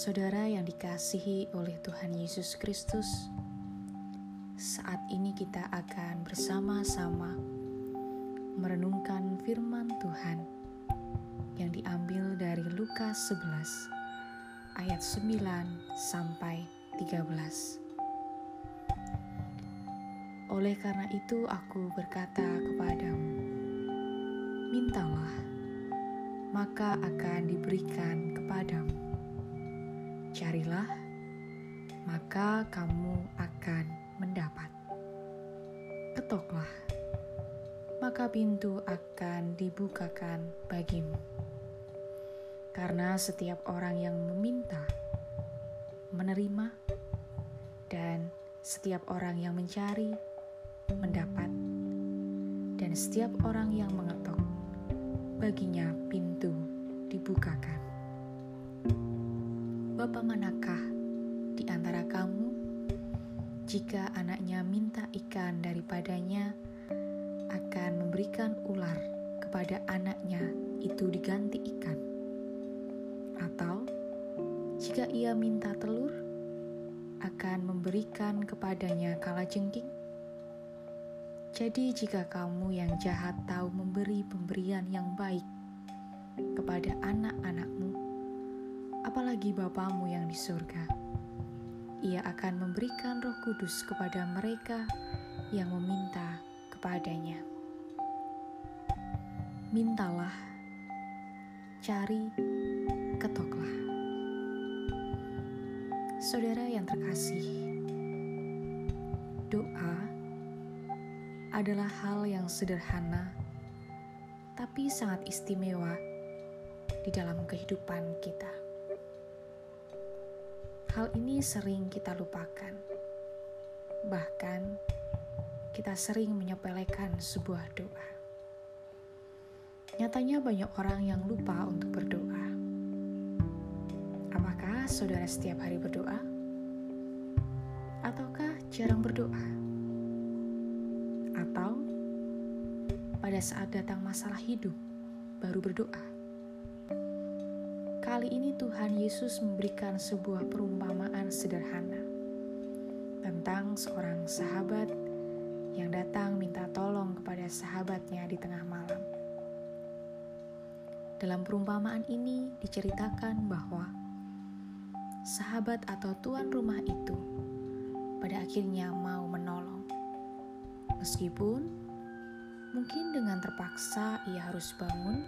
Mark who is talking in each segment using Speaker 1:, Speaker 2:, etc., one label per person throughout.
Speaker 1: Saudara yang dikasihi oleh Tuhan Yesus Kristus, saat ini kita akan bersama-sama merenungkan firman Tuhan yang diambil dari Lukas 11 ayat 9 sampai 13. Oleh karena itu aku berkata kepadamu, mintalah, maka akan diberikan kepadamu. Carilah, maka kamu akan mendapat. Ketoklah, maka pintu akan dibukakan bagimu. Karena setiap orang yang meminta, menerima, dan setiap orang yang mencari, mendapat, dan setiap orang yang mengetok, baginya pintu dibukakan. Bapak manakah di antara kamu jika anaknya minta ikan daripadanya akan memberikan ular kepada anaknya itu diganti ikan? Atau jika ia minta telur akan memberikan kepadanya kala jengking? Jadi, jika kamu yang jahat tahu memberi pemberian yang baik kepada anak-anakmu, apalagi Bapamu yang di surga, Ia akan memberikan Roh Kudus kepada mereka yang meminta kepadanya. Mintalah, cari, ketoklah. Saudara yang terkasih, doa adalah hal yang sederhana, tapi sangat istimewa di dalam kehidupan kita. Hal ini sering kita lupakan, bahkan kita sering menyepelekan sebuah doa. Nyatanya, banyak orang yang lupa untuk berdoa. Apakah saudara setiap hari berdoa, ataukah jarang berdoa? atau pada saat datang masalah hidup baru berdoa. Kali ini Tuhan Yesus memberikan sebuah perumpamaan sederhana tentang seorang sahabat yang datang minta tolong kepada sahabatnya di tengah malam. Dalam perumpamaan ini diceritakan bahwa sahabat atau tuan rumah itu pada akhirnya mau menolong Meskipun mungkin dengan terpaksa ia harus bangun,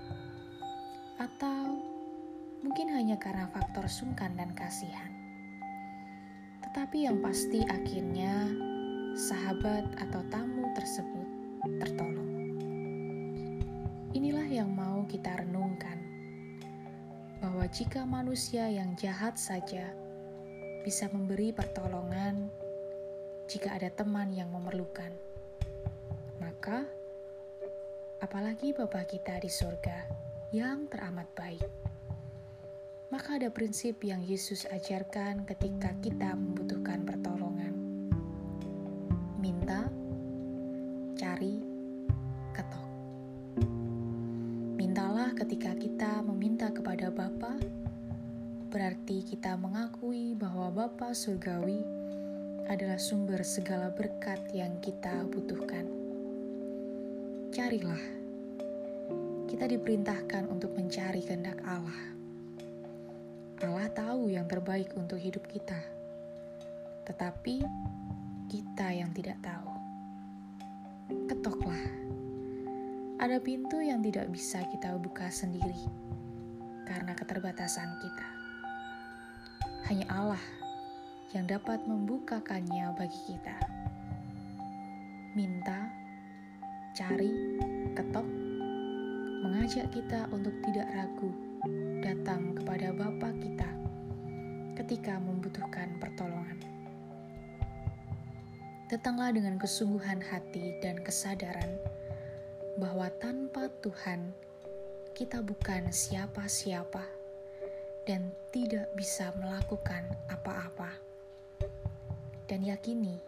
Speaker 1: atau mungkin hanya karena faktor sungkan dan kasihan. Tetapi yang pasti akhirnya sahabat atau tamu tersebut tertolong. Inilah yang mau kita renungkan, bahwa jika manusia yang jahat saja bisa memberi pertolongan jika ada teman yang memerlukan maka apalagi Bapa kita di surga yang teramat baik. Maka ada prinsip yang Yesus ajarkan ketika kita membutuhkan pertolongan. Minta, cari, ketok. Mintalah ketika kita meminta kepada Bapa, berarti kita mengakui bahwa Bapa surgawi adalah sumber segala berkat yang kita butuhkan carilah. Kita diperintahkan untuk mencari kehendak Allah. Allah tahu yang terbaik untuk hidup kita, tetapi kita yang tidak tahu. Ketoklah. Ada pintu yang tidak bisa kita buka sendiri karena keterbatasan kita. Hanya Allah yang dapat membukakannya bagi kita. Minta cari, ketok, mengajak kita untuk tidak ragu datang kepada Bapa kita ketika membutuhkan pertolongan. Datanglah dengan kesungguhan hati dan kesadaran bahwa tanpa Tuhan kita bukan siapa-siapa dan tidak bisa melakukan apa-apa. Dan yakini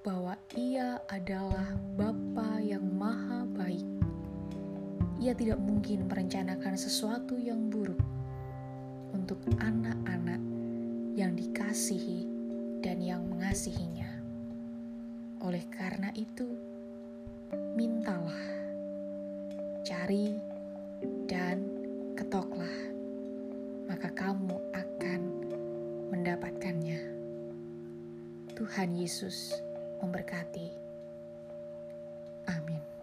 Speaker 1: bahwa Ia adalah Bapa yang Maha Baik. Ia tidak mungkin merencanakan sesuatu yang buruk untuk anak-anak yang dikasihi dan yang mengasihinya. Oleh karena itu, mintalah, cari, dan ketoklah, maka kamu akan mendapatkannya. Tuhan Yesus memberkati. Amin.